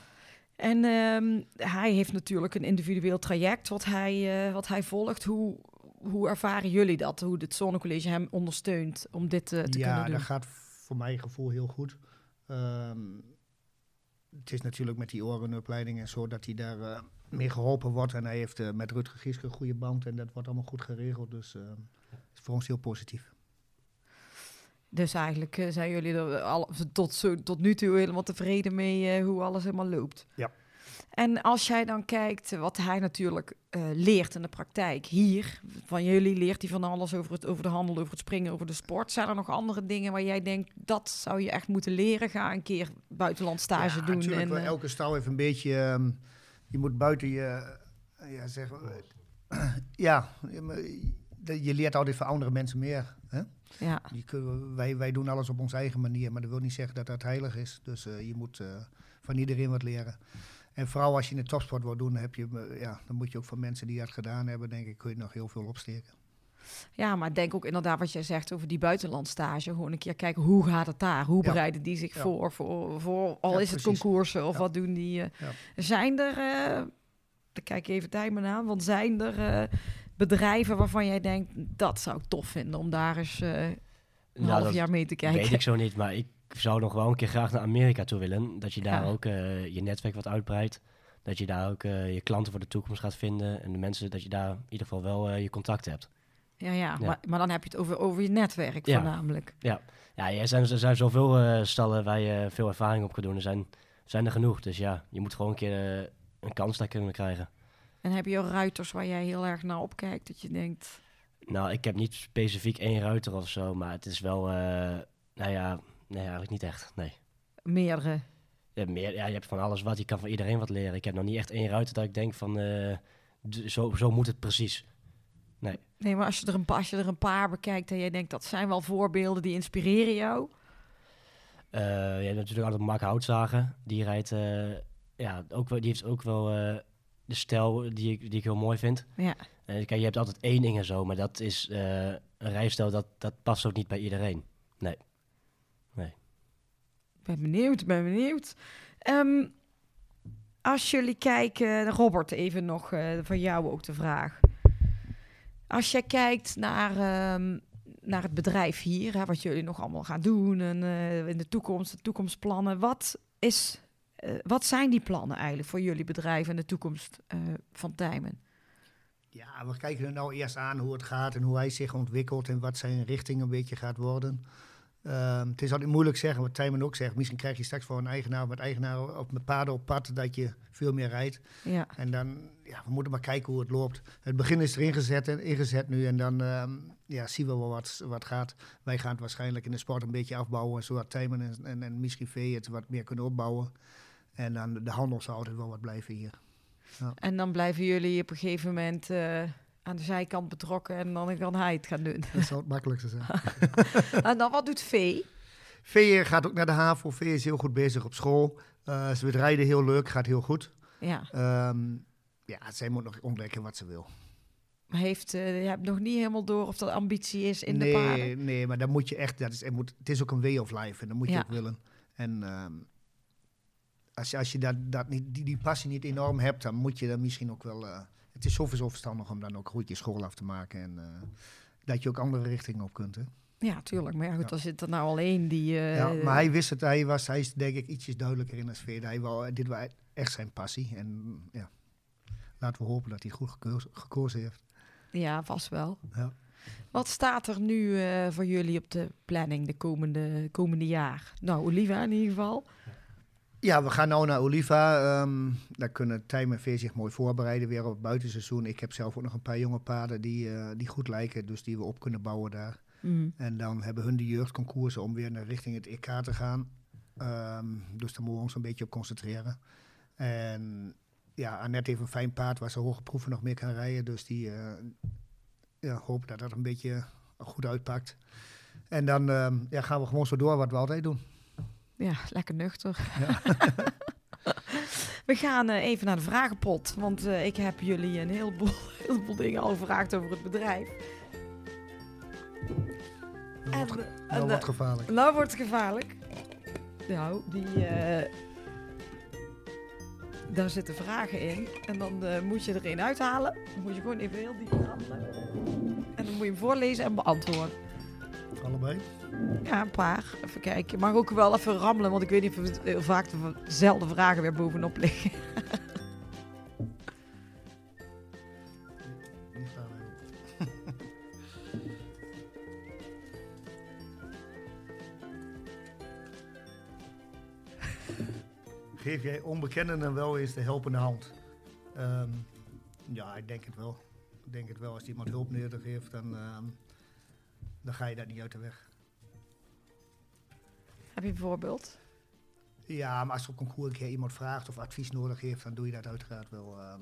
En ehm, hij heeft natuurlijk een individueel traject wat hij, eh, wat hij volgt. Hoe, hoe ervaren jullie dat? Hoe het Zonnecollege hem ondersteunt om dit eh, te ja, kunnen doen? dat gaat voor mijn gevoel heel goed. Ehm, het is natuurlijk met die orenopleiding en zo dat hij daar eh, mee geholpen wordt. En hij heeft eh, met Rutger Gieske een goede band en dat wordt allemaal goed geregeld. Dus het is voor ons heel positief. Dus eigenlijk eh, zijn jullie er al, tot, zo, tot nu toe helemaal tevreden mee hoe alles helemaal loopt. Ja. En als jij dan kijkt wat hij natuurlijk eh, leert in de praktijk hier, van jullie leert hij van alles over, het, over de handel, over het springen, over de sport. Zijn er nog andere dingen waar jij denkt, dat zou je echt moeten leren? Ga een keer buitenland stage ja, doen. Natuurlijk, En, eh, elke stal heeft een beetje. ehm, je moet buiten je. ja, zeggen. ja, maar je- je leert altijd van andere mensen meer. Hè? ja. Je kun- wij, wij doen alles op onze eigen manier, maar dat wil niet zeggen dat dat heilig is. Dus eh, je moet van iedereen wat leren. En vooral als je in de topsport wil doen, heb je, eh, ja, dan moet je ook van mensen die dat gedaan hebben, denk ik, kun je nog heel veel opsteken. ja, maar denk ook inderdaad wat jij zegt over die buitenlandstage. Gewoon een keer kijken, hoe gaat het daar? Hoe Ja. bereiden die zich Ja. voor, voor, voor? Al Ja, is het precies. concoursen of Ja. wat doen die? eh, Ja. Zijn er, eh dan kijk even Tijmen aan, want zijn er eh, bedrijven waarvan jij denkt, dat zou ik tof vinden om daar eens eh, een Nou, half dat jaar mee te kijken? Weet ik zo niet, maar ik zou nog wel een keer graag naar Amerika toe willen. Dat je daar Ja. ook eh, je netwerk wat uitbreidt. Dat je daar ook eh, je klanten voor de toekomst gaat vinden. En de mensen, dat je daar in ieder geval wel eh, je contact hebt. Ja, ja, Ja. Maar, maar dan heb je het over, over je netwerk Ja. voornamelijk. Ja, er zijn, er zijn zoveel stallen waar je veel ervaring op kan doen. Er zijn, zijn er genoeg. Dus ja, je moet gewoon een keer een kans daar kunnen krijgen. En heb je ruiters waar jij heel erg naar opkijkt, dat je denkt, Nou, ik heb niet specifiek één ruiter of zo. Maar het is wel, nou ja, nee, eigenlijk niet echt. Nee. meerdere? Hebt, meer, ja, je hebt van alles wat. Je kan van iedereen wat leren. Ik heb nog niet echt één ruiter dat ik denk van, eh, zo, zo moet het precies. Nee, maar als je, er een, als je er een paar bekijkt en jij denkt, dat zijn wel voorbeelden die inspireren jou. Eh, je hebt natuurlijk altijd Mark Houtzagen. Die rijdt, eh, ja, ook wel, die heeft ook wel de stijl die ik, die ik heel mooi vind. Ja. Eh, kijk, je hebt altijd één ding en zo, maar dat is een rijstijl dat, dat past ook niet bij iedereen. Ben benieuwd, ben benieuwd. Ehm, als jullie kijken, Robert, even nog eh van jou ook de vraag. Als jij kijkt naar, ehm, naar het bedrijf hier, hè, wat jullie nog allemaal gaan doen en eh, in de toekomst, de toekomstplannen. Wat, is, eh, wat zijn die plannen eigenlijk voor jullie bedrijf en de toekomst van Tijmen? Ja, we kijken er nou eerst aan hoe het gaat en hoe hij zich ontwikkelt en wat zijn richting een beetje gaat worden. Ehm, het is altijd moeilijk zeggen, wat Tijmen ook zegt. Misschien krijg je straks voor een eigenaar met eigenaar op met paarden op pad dat je veel meer rijdt. Ja, En dan, ja, we moeten maar kijken hoe het loopt. Het begin is erin gezet, en, ingezet nu en dan ehm, ja, zien we wel wat, wat gaat. Wij gaan het waarschijnlijk in de sport een beetje afbouwen, zodat Tijmen en, en, en misschien Vee het wat meer kunnen opbouwen. En dan de handel zal altijd wel wat blijven hier. en dan blijven jullie op een gegeven moment eh, aan de zijkant betrokken en dan kan hij het gaan doen. Dat zal het makkelijkste zijn. en dan wat doet Vee? Vee gaat ook naar de HAVO. Vee is heel goed bezig op school. Eh, ze vindt rijden heel leuk, gaat heel goed. Ja, Ehm, ja, zij moet nog ontdekken wat ze wil. maar heeft, eh, je hebt nog niet helemaal door of dat ambitie is in nee, de paarden. Nee, maar dan moet je echt, dat is, moet, het is ook een way of life en dat moet je Ja. ook willen. En ehm, als je, als je dat, dat niet, die, die passie niet enorm hebt, dan moet je dan misschien ook wel... eh, het is sowieso verstandig om dan ook goed je school af te maken en eh, dat je ook andere richtingen op kunt. Hè? Ja, tuurlijk. Maar ja, goed, Ja. er zit er nou alleen die... eh, ja, maar hij wist het, hij, was, hij is denk ik ietsjes duidelijker in de sfeer. Hij wou, dit was echt zijn passie en ja, laten we hopen dat hij goed gekozen, gekozen heeft. Ja, vast wel. Ja. Wat staat er nu eh, voor jullie op de planning de komende, komende jaar? Nou, Oliva in ieder geval. Ja, we gaan nu naar Oliva. Ehm daar kunnen Tijm en Veer zich mooi voorbereiden weer op het buitenseizoen. Ik heb zelf ook nog een paar jonge paarden die, eh, die goed lijken, dus die we op kunnen bouwen daar. Mm. En dan hebben hun de jeugdconcoursen om weer naar richting het EK te gaan. Ehm, dus daar moeten we ons een beetje op concentreren. En ja, Annette heeft een fijn paard waar ze hoge proeven nog meer kan rijden. Dus die eh ja, hopen dat dat een beetje goed uitpakt. En dan ehm, ja, gaan we gewoon zo door wat we altijd doen. Ja, lekker nuchter. We gaan eh, even naar de vragenpot. Want eh, ik heb jullie een heleboel, heleboel dingen al gevraagd over het bedrijf. En, Nou, en, wordt gevaarlijk. Nou wordt het gevaarlijk. Nou, die. eh, daar zitten vragen in. En dan moet je er een uithalen. Dan moet je gewoon even heel diep rammelen. En dan moet je hem voorlezen en beantwoorden. Allebei. Ja, een paar. Even kijken. Mag ook wel even rammelen, want ik weet niet of het heel vaak dezelfde vragen weer bovenop liggen. Geef jij onbekenden dan wel eens de helpende hand? Ehm, ja, ik denk het wel. Ik denk het wel. Als iemand hulp nodig heeft, dan, ehm, dan ga je dat niet uit de weg. Heb je een voorbeeld? Ja, maar als er op concours een keer iemand vraagt of advies nodig heeft, dan doe je dat uiteraard wel. ehm,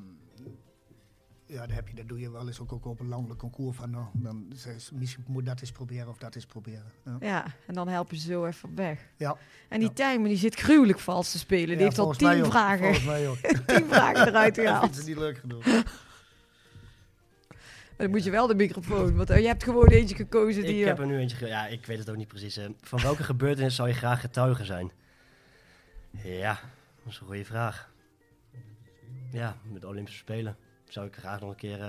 ja, dan heb je, dat doe je wel eens ook, ook op een landelijk concours van, nou, dan je, misschien moet dat eens proberen of dat eens proberen. Ja. Ja, en dan help je ze zo even op weg. Ja. En die Ja. Tijmen die zit gruwelijk vals te spelen. Die Ja, heeft al tien vragen, tien vragen eruit Dat gehaald. vindt ze niet leuk genoeg. Maar dan moet je wel de microfoon, want eh, je hebt gewoon eentje gekozen die... Ik eh, heb er nu eentje... ge- Ja, ik weet het ook niet precies. eh. Van welke gebeurtenis zou je graag getuige zijn? Ja, dat is een goede vraag. Ja, met de Olympische Spelen zou ik graag nog een keer... eh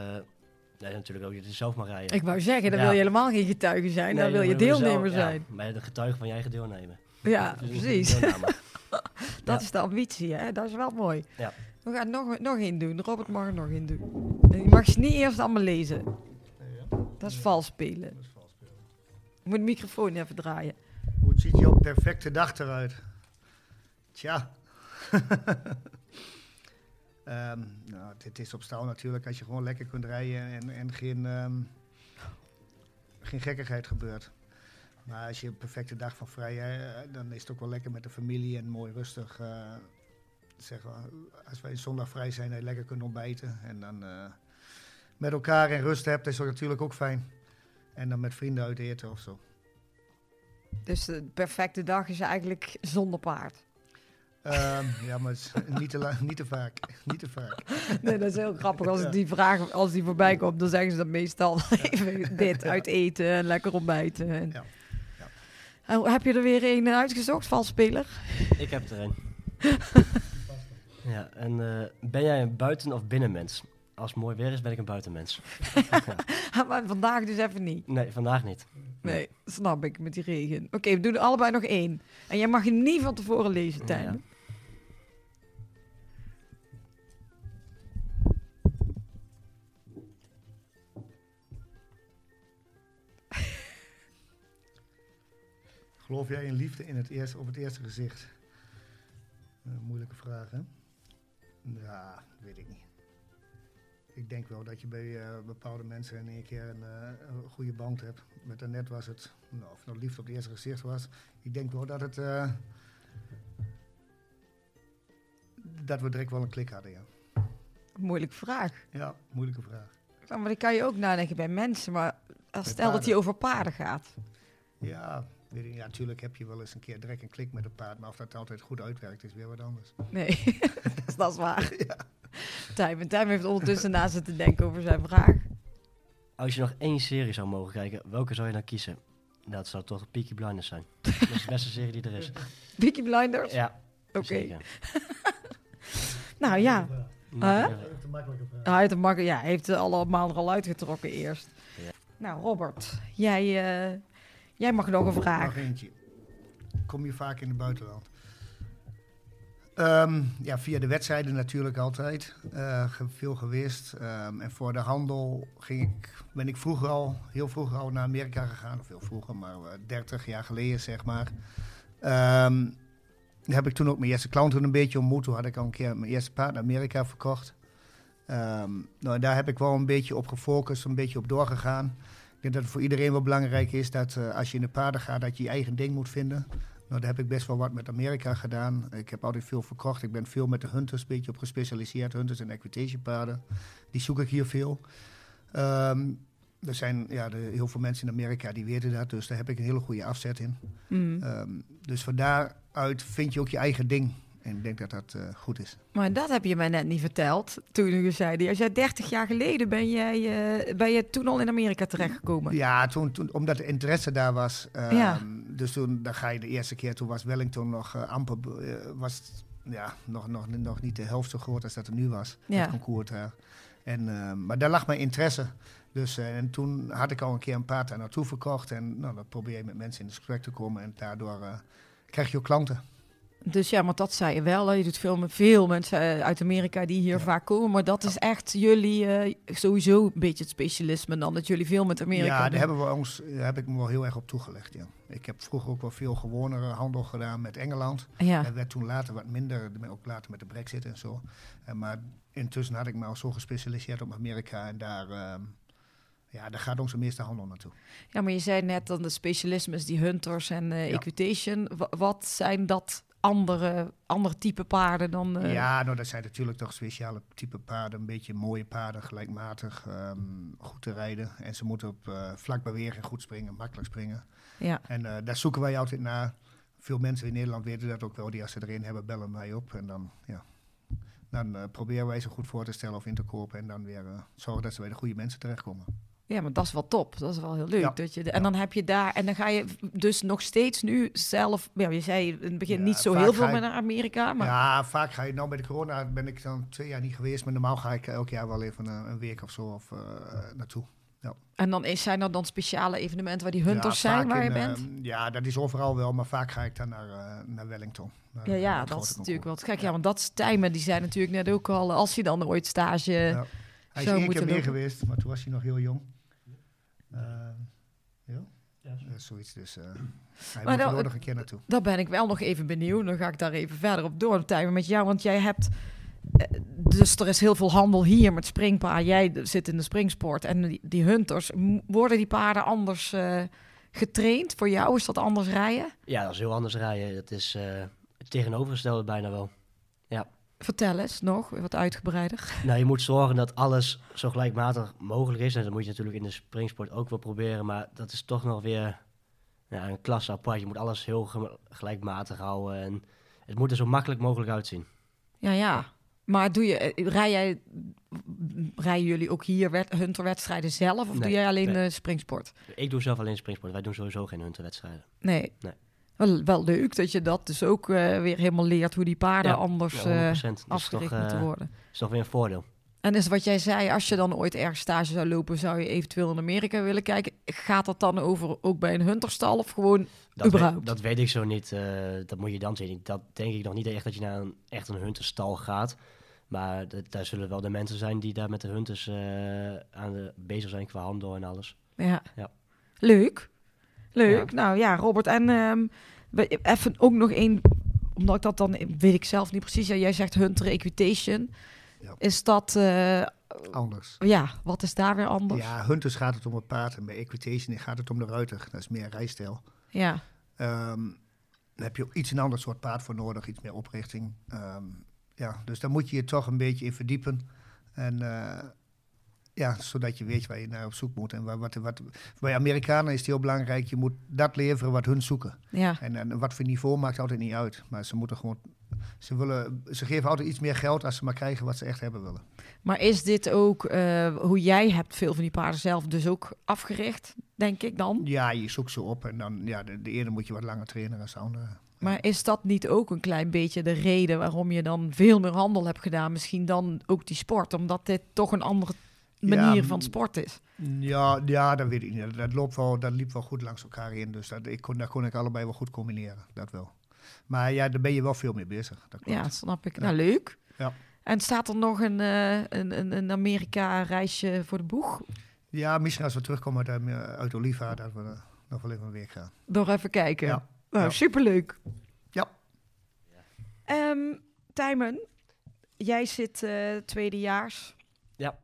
nee, natuurlijk ook dat je zelf mag rijden. Ik wou zeggen, dan Ja. wil je helemaal geen getuige zijn. dan Nee, wil je zelf- deelnemer ja, zijn. maar de getuige van je eigen deelnemen. Ja, Dus precies. Dat Ja. is de ambitie, hè? Dat is wel mooi. Ja. We gaan nog, nog één doen. Robert mag er nog één doen. En je mag ze niet eerst allemaal lezen. Dat is vals spelen. Je moet de microfoon even draaien. Hoe ziet jouw perfecte dag eruit? Tja. Ehm, nou, dit is op stal natuurlijk als je gewoon lekker kunt rijden en, en geen, ehm, geen gekkigheid gebeurt. Maar als je een perfecte dag van vrij hebt, dan is het ook wel lekker met de familie en mooi rustig. eh, zeg als wij zondag vrij zijn, dat je lekker kunt ontbijten. En dan eh, met elkaar en rust hebt, is dat natuurlijk ook fijn. En dan met vrienden uit eten of zo. Dus de perfecte dag is eigenlijk zonder paard. Ehm, ja, maar niet te, niet te vaak. Niet te vaak. Nee, dat is heel grappig. Als Ja. die vraag, als die voorbij komt, dan zeggen ze dat meestal even dit, uit eten en lekker ontbijten. En... Ja. En heb je er weer een uitgezocht, valsspeler? Ik heb er een. ja, en eh, ben jij een buiten- of binnenmens? Als het mooi weer is, ben ik een buitenmens. maar vandaag dus even niet. Nee, vandaag niet. Nee, snap ik, met die regen. Oké, we doen er allebei nog één. En jij mag je niet van tevoren lezen, Tijn. Ja. Geloof jij in liefde in het eerste, op het eerste gezicht? Eh, moeilijke vraag, hè? Ja, weet ik niet. Ik denk wel dat je bij eh, bepaalde mensen in één keer een, een goede band hebt. Met Annette was het, nou, of het nou liefde op het eerste gezicht was. Ik denk wel dat het... eh, dat we direct wel een klik hadden, ja. Moeilijke vraag. Ja, moeilijke vraag. Maar die kan je ook nadenken bij mensen. Maar als stel dat hij over paarden gaat. Ja, weet ik, ja, natuurlijk heb je wel eens een keer direct een klik met een paard. Maar of dat altijd goed uitwerkt, is weer wat anders. Nee, dat, is, waar. Tijm, en Tijm heeft ondertussen na zitten denken over zijn vraag. Als je nog één serie zou mogen kijken, welke zou je dan kiezen? Dat zou toch Peaky Blinders zijn. dat is de beste serie die er is. Peaky Blinders? Ja, Oké. Nou ja, Huh? eh, een makkelijke vraag. hij heeft, hem makkelijk- ja, hij heeft het allemaal er al uitgetrokken eerst. Ja. Nou, Robert, jij, eh, jij mag nog een Nog vraag. eentje. Kom je vaak in het buitenland? Ehm, ja, via de wedstrijden natuurlijk altijd. Eh, veel geweest. Ehm, en voor de handel ging ik, ben ik vroeger al, heel vroeger al naar Amerika gegaan. Of heel vroeger, maar eh, 30 jaar geleden zeg maar. Ehm, daar heb ik toen ook mijn eerste klant toen een beetje ontmoet. Toen had ik al een keer mijn eerste paard naar Amerika verkocht. Nou, daar heb ik wel een beetje op gefocust, een beetje op doorgegaan. Denk dat het voor iedereen wel belangrijk is dat eh, als je in de paarden gaat, dat je je eigen ding moet vinden. Nou, daar heb ik best wel wat met Amerika gedaan. Ik heb altijd veel verkocht. Ik ben veel met de hunters een beetje op gespecialiseerd. Hunters en equitation paarden. Die zoek ik hier veel. Ehm, er zijn ja, de, heel veel mensen in Amerika die weten dat. Dus daar heb ik een hele goede afzet in. Mm. Ehm, dus van daaruit vind je ook je eigen ding. En ik denk dat dat eh, goed is. Maar dat heb je mij net niet verteld. Toen je zei, als jij 30 jaar geleden ben jij, eh, ben je toen al in Amerika terechtgekomen. Ja, toen, toen, omdat de interesse daar was. ehm, Ja. Dus toen dan ga je de eerste keer, toen was Wellington nog eh, amper, was ja, nog, nog, nog niet de helft zo groot als dat er nu was. Ja. Het concours daar. En, ehm, maar daar lag mijn interesse. Dus, en toen had ik al een keer een paard daar naartoe verkocht. En nou, dan probeer je met mensen in gesprek te komen. En daardoor krijg je ook klanten. Dus ja, maar dat zei je wel. Je doet veel met veel mensen eh, uit Amerika die hier Ja. vaak komen. Maar dat is echt jullie eh, sowieso een beetje het specialisme dan. Dat jullie veel met Amerika ja, daar doen. hebben we ons, daar heb ik me wel heel erg op toegelegd. Ja. Ik heb vroeger ook wel veel gewonere handel gedaan met Engeland. Ja. Dat werd toen later wat minder, ook later met de brexit en zo. Eh, maar intussen had ik me al zo gespecialiseerd op Amerika en daar, ehm, ja, daar gaat onze meeste handel naartoe. ja, maar je zei net dan de specialismes, die hunters en Ja. equitation. Wa- wat zijn dat andere, andere type paarden dan... eh, ja, nou dat zijn natuurlijk toch speciale type paarden, een beetje mooie paarden, gelijkmatig, ehm, goed te rijden. En ze moeten op eh, vlak bewegen, goed springen, makkelijk springen. ja. En eh, daar zoeken wij altijd naar. Veel mensen in Nederland weten dat ook wel, die als ze erin hebben, bellen mij op. En dan, ja, dan proberen wij ze goed voor te stellen of in te kopen. En dan weer zorgen dat ze bij de goede mensen terechtkomen. Ja, maar dat is wel top. Dat is wel heel leuk. Ja. Dat je en dan heb je daar, en dan ga je dus nog steeds nu zelf. Ja, je zei in het begin Ja, niet zo heel veel meer naar Amerika. Maar Ja, vaak ga je, nou bij de corona ben ik dan twee jaar niet geweest. Maar normaal ga ik elk jaar wel even een, een week of zo of, eh, naartoe. En dan is, zijn er dan speciale evenementen waar die hunters Ja, zijn waar je bent? eh, ja, dat is overal wel, maar vaak ga ik dan naar, eh, naar Wellington. Naar, ja, ja dat is natuurlijk wel concours. te gek. Ja, want dat is Tijmen, die zijn natuurlijk net ook al, als je dan ooit stage... Ja. Hij is één keer meer geweest, maar toen was hij nog heel jong. Eh, ja, Ja, zoiets. Dus eh hij Maar moet er nog een keer naartoe. Daar ben ik wel nog even benieuwd. Dan ga ik daar even verder op door, met jou. Want jij hebt... eh, Dus er is heel veel handel hier met springpaarden. Jij zit in de springsport. En die, die hunters, worden die paarden anders eh, getraind? Voor jou is dat anders rijden? Ja, dat is heel anders rijden. Dat is eh, het tegenovergestelde bijna wel. Vertel eens nog, wat uitgebreider. Nou, je moet zorgen dat alles zo gelijkmatig mogelijk is. En dat moet je natuurlijk in de springsport ook wel proberen. Maar dat is toch nog weer ja, een klasse apart. Je moet alles heel ge- gelijkmatig houden. En het moet er zo makkelijk mogelijk uitzien. Ja, ja. Maar doe je, eh, rij jij, rijden jullie ook hier wed- hunterwedstrijden zelf? Of doe jij alleen nee. de springsport? Ik doe zelf alleen springsport. Wij doen sowieso geen hunterwedstrijden. Nee. Nee. Wel, wel leuk dat je dat dus ook eh, weer helemaal leert hoe die paarden Ja, anders Ja, eh, 100%. Dat is toch, afgericht eh, moeten worden. is toch weer een voordeel. En is wat jij zei, als je dan ooit ergens stage zou lopen, zou je eventueel in Amerika willen kijken. Gaat dat dan over ook bij een hunterstal of gewoon Dat, überhaupt? weet, dat weet ik zo niet. eh, dat moet je dan zien. Dat denk ik nog niet echt dat je naar een, echt een hunterstal gaat. Maar dat- daar zullen wel de mensen zijn die daar met de hunters eh, aan de, bezig zijn qua handel en alles. Ja. Ja. Leuk. Leuk. Nou ja, Robert. En we- even ook nog één, omdat ik dat dan, weet ik zelf niet precies. Ja, jij zegt Hunter Equitation. Ja. Is dat, eh, Anders. ja, wat is daar weer anders? Ja, Hunters gaat het om het paard en bij Equitation gaat het om de ruiter. Dat is meer rijstijl. Ja. Ehm, dan heb je ook iets een ander soort paard voor nodig, iets meer oprichting. Ehm, ja, dus daar moet je je toch een beetje in verdiepen. En eh, ja, zodat je weet waar je naar op zoek moet. En waar, wat, wat, bij Amerikanen is het heel belangrijk, je moet dat leveren wat hun zoeken. Ja. En, en wat voor niveau maakt altijd niet uit. Maar ze moeten gewoon, ze, willen, ze geven altijd iets meer geld als ze maar krijgen wat ze echt hebben willen. Maar is dit ook eh, hoe jij hebt veel van die paarden zelf dus ook afgericht, denk ik dan? Ja, je zoekt ze op en dan, ja, de, de ene moet je wat langer trainen dan de andere. Maar is dat niet ook een klein beetje de reden waarom je dan veel meer handel hebt gedaan? Misschien dan ook die sport, omdat dit toch een andere manier Ja, van sport is. Ja, ja, dat weet ik niet. Dat, loopt wel, dat liep wel goed langs elkaar in. Dus dat, ik kon, daar kon ik allebei wel goed combineren. Dat wel. Maar ja, daar ben je wel veel mee bezig. Dat klopt. Ja, snap ik. Ja. Nou, leuk. Ja. En staat er nog een, eh, een, een, Amerika-reisje voor de boeg? Ja, misschien als we terugkomen uit, eh, uit Oliva, dat we eh, nog wel even een week gaan. Door even kijken. Ja. Nou, Ja. superleuk. Ja. Ehm Tijmen, jij zit eh tweedejaars. Ja.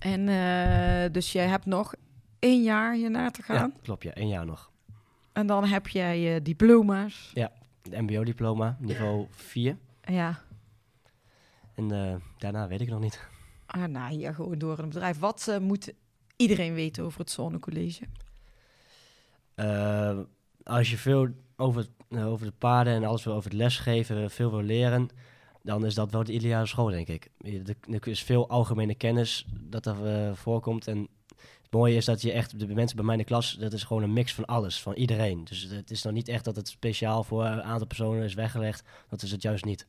En eh, dus jij hebt nog één jaar hierna te gaan. Ja, klopt. Ja, één jaar nog. En dan heb jij eh, diploma's. De mbo-diploma, niveau 4. Ja. En eh, daarna weet ik nog niet. Ah, nou, hier gewoon door het bedrijf. Wat eh, moet iedereen weten over het Zonnecollege? Als je veel over, over de paarden en alles wil over het lesgeven, veel wil leren, dan is dat wel de ideale school, denk ik. Er is veel algemene kennis dat er eh, voorkomt. En het mooie is dat je echt, de mensen bij mij in de klas, dat is gewoon een mix van alles, van iedereen. Dus het is nog niet echt dat het speciaal voor een aantal personen is weggelegd. Dat is het juist niet.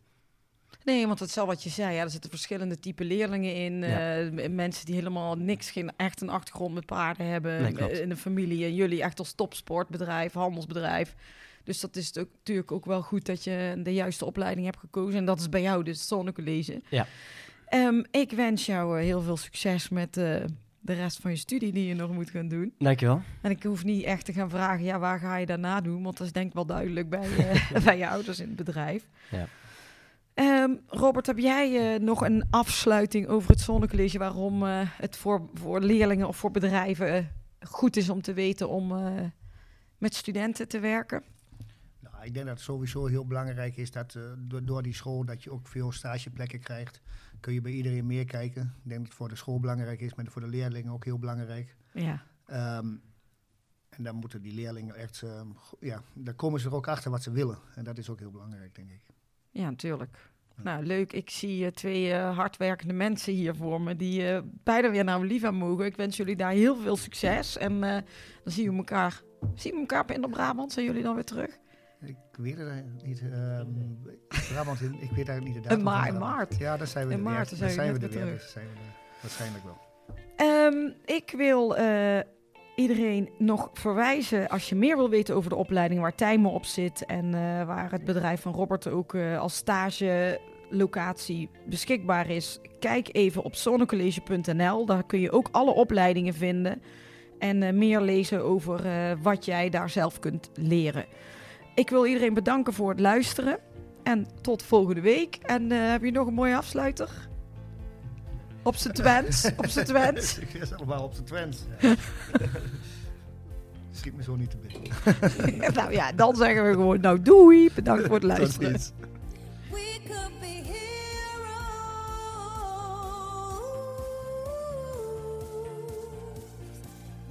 Nee, want het is al wat je zei. Ja, er zitten verschillende type leerlingen in. Ja. eh, mensen die helemaal niks, geen echt een achtergrond met paarden hebben. Nee, in de familie. En jullie echt als topsportbedrijf, handelsbedrijf. Dus dat is natuurlijk ook wel goed dat je de juiste opleiding hebt gekozen. En dat is bij jou dus het Zonnecollege. Ja. Ehm, ik wens jou eh, heel veel succes met eh, de rest van je studie die je nog moet gaan doen. Dankjewel. En ik hoef niet echt te gaan vragen, ja, waar ga je daarna doen? Want dat is denk ik wel duidelijk bij, eh, bij je ouders in het bedrijf. Ja. Ehm, Robert, heb jij nog een afsluiting over het Zonnecollege? Waarom het voor, voor leerlingen of voor bedrijven goed is om te weten om met studenten te werken? Nou, ik denk dat het sowieso heel belangrijk is dat eh, door, door die school dat je ook veel stageplekken krijgt. Kun je bij iedereen meer kijken. Ik denk dat het voor de school belangrijk is, maar voor de leerlingen ook heel belangrijk. Ja. Ehm, en dan moeten die leerlingen echt, go- ja, dan komen ze er ook achter wat ze willen. En dat is ook heel belangrijk, denk ik. Ja, natuurlijk. Nou, leuk. Ik zie eh, twee eh, hardwerkende mensen hier voor me die beide weer naar Oliva mogen. Ik wens jullie daar heel veel succes. En dan zien we elkaar. Zien we elkaar in de Brabant? Zijn jullie dan weer terug? Ik weet het niet. ehm Brabant, ik weet eigenlijk niet de In datum. van ma- in maart. Ja, dan zijn we In er maart, weer. dan zijn we er weer zijn we er waarschijnlijk wel. Ehm, ik wil eh, iedereen nog verwijzen als je meer wil weten over de opleiding waar Tijmen op zit en eh, waar het bedrijf van Robert ook eh, als stagelocatie beschikbaar is. Kijk even op zonnecollege.nl. Daar kun je ook alle opleidingen vinden en meer lezen over wat jij daar zelf kunt leren. Ik wil iedereen bedanken voor het luisteren en tot volgende week. En eh, heb je nog een mooie afsluiter? Op z'n twens, op z'n twens. Ik is allemaal op de Twents. Ja. Schiet me zo niet te binnen. nou ja, dan zeggen we gewoon, nou doei, bedankt voor het Tot luisteren.